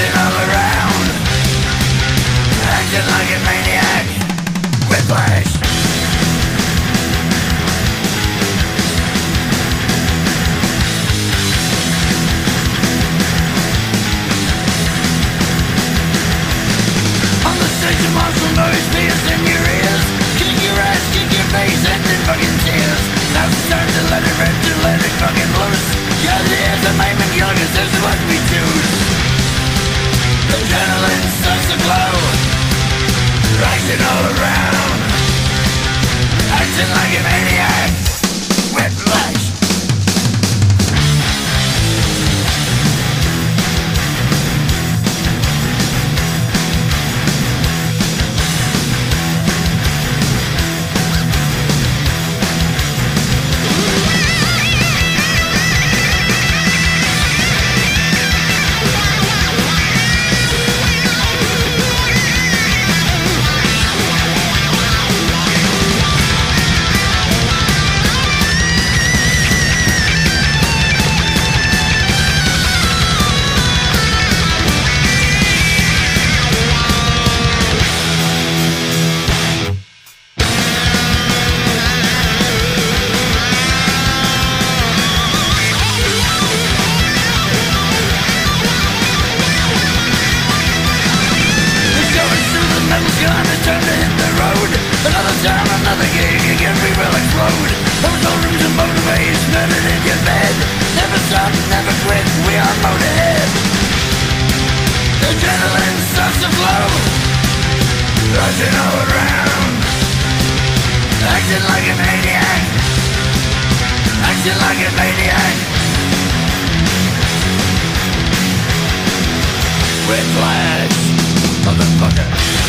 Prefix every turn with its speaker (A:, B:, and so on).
A: Dancing all around. Acting like a maniac. Whiplash On the stage of martial noise piercing your again we will explode. Hotel rooms and motorways, murdered in your bed. Never stop, never quit, we are ahead Adrenaline starts to flow. Rushing all around. Acting like a maniac. Acting like a maniac. Whiplash Motherfucker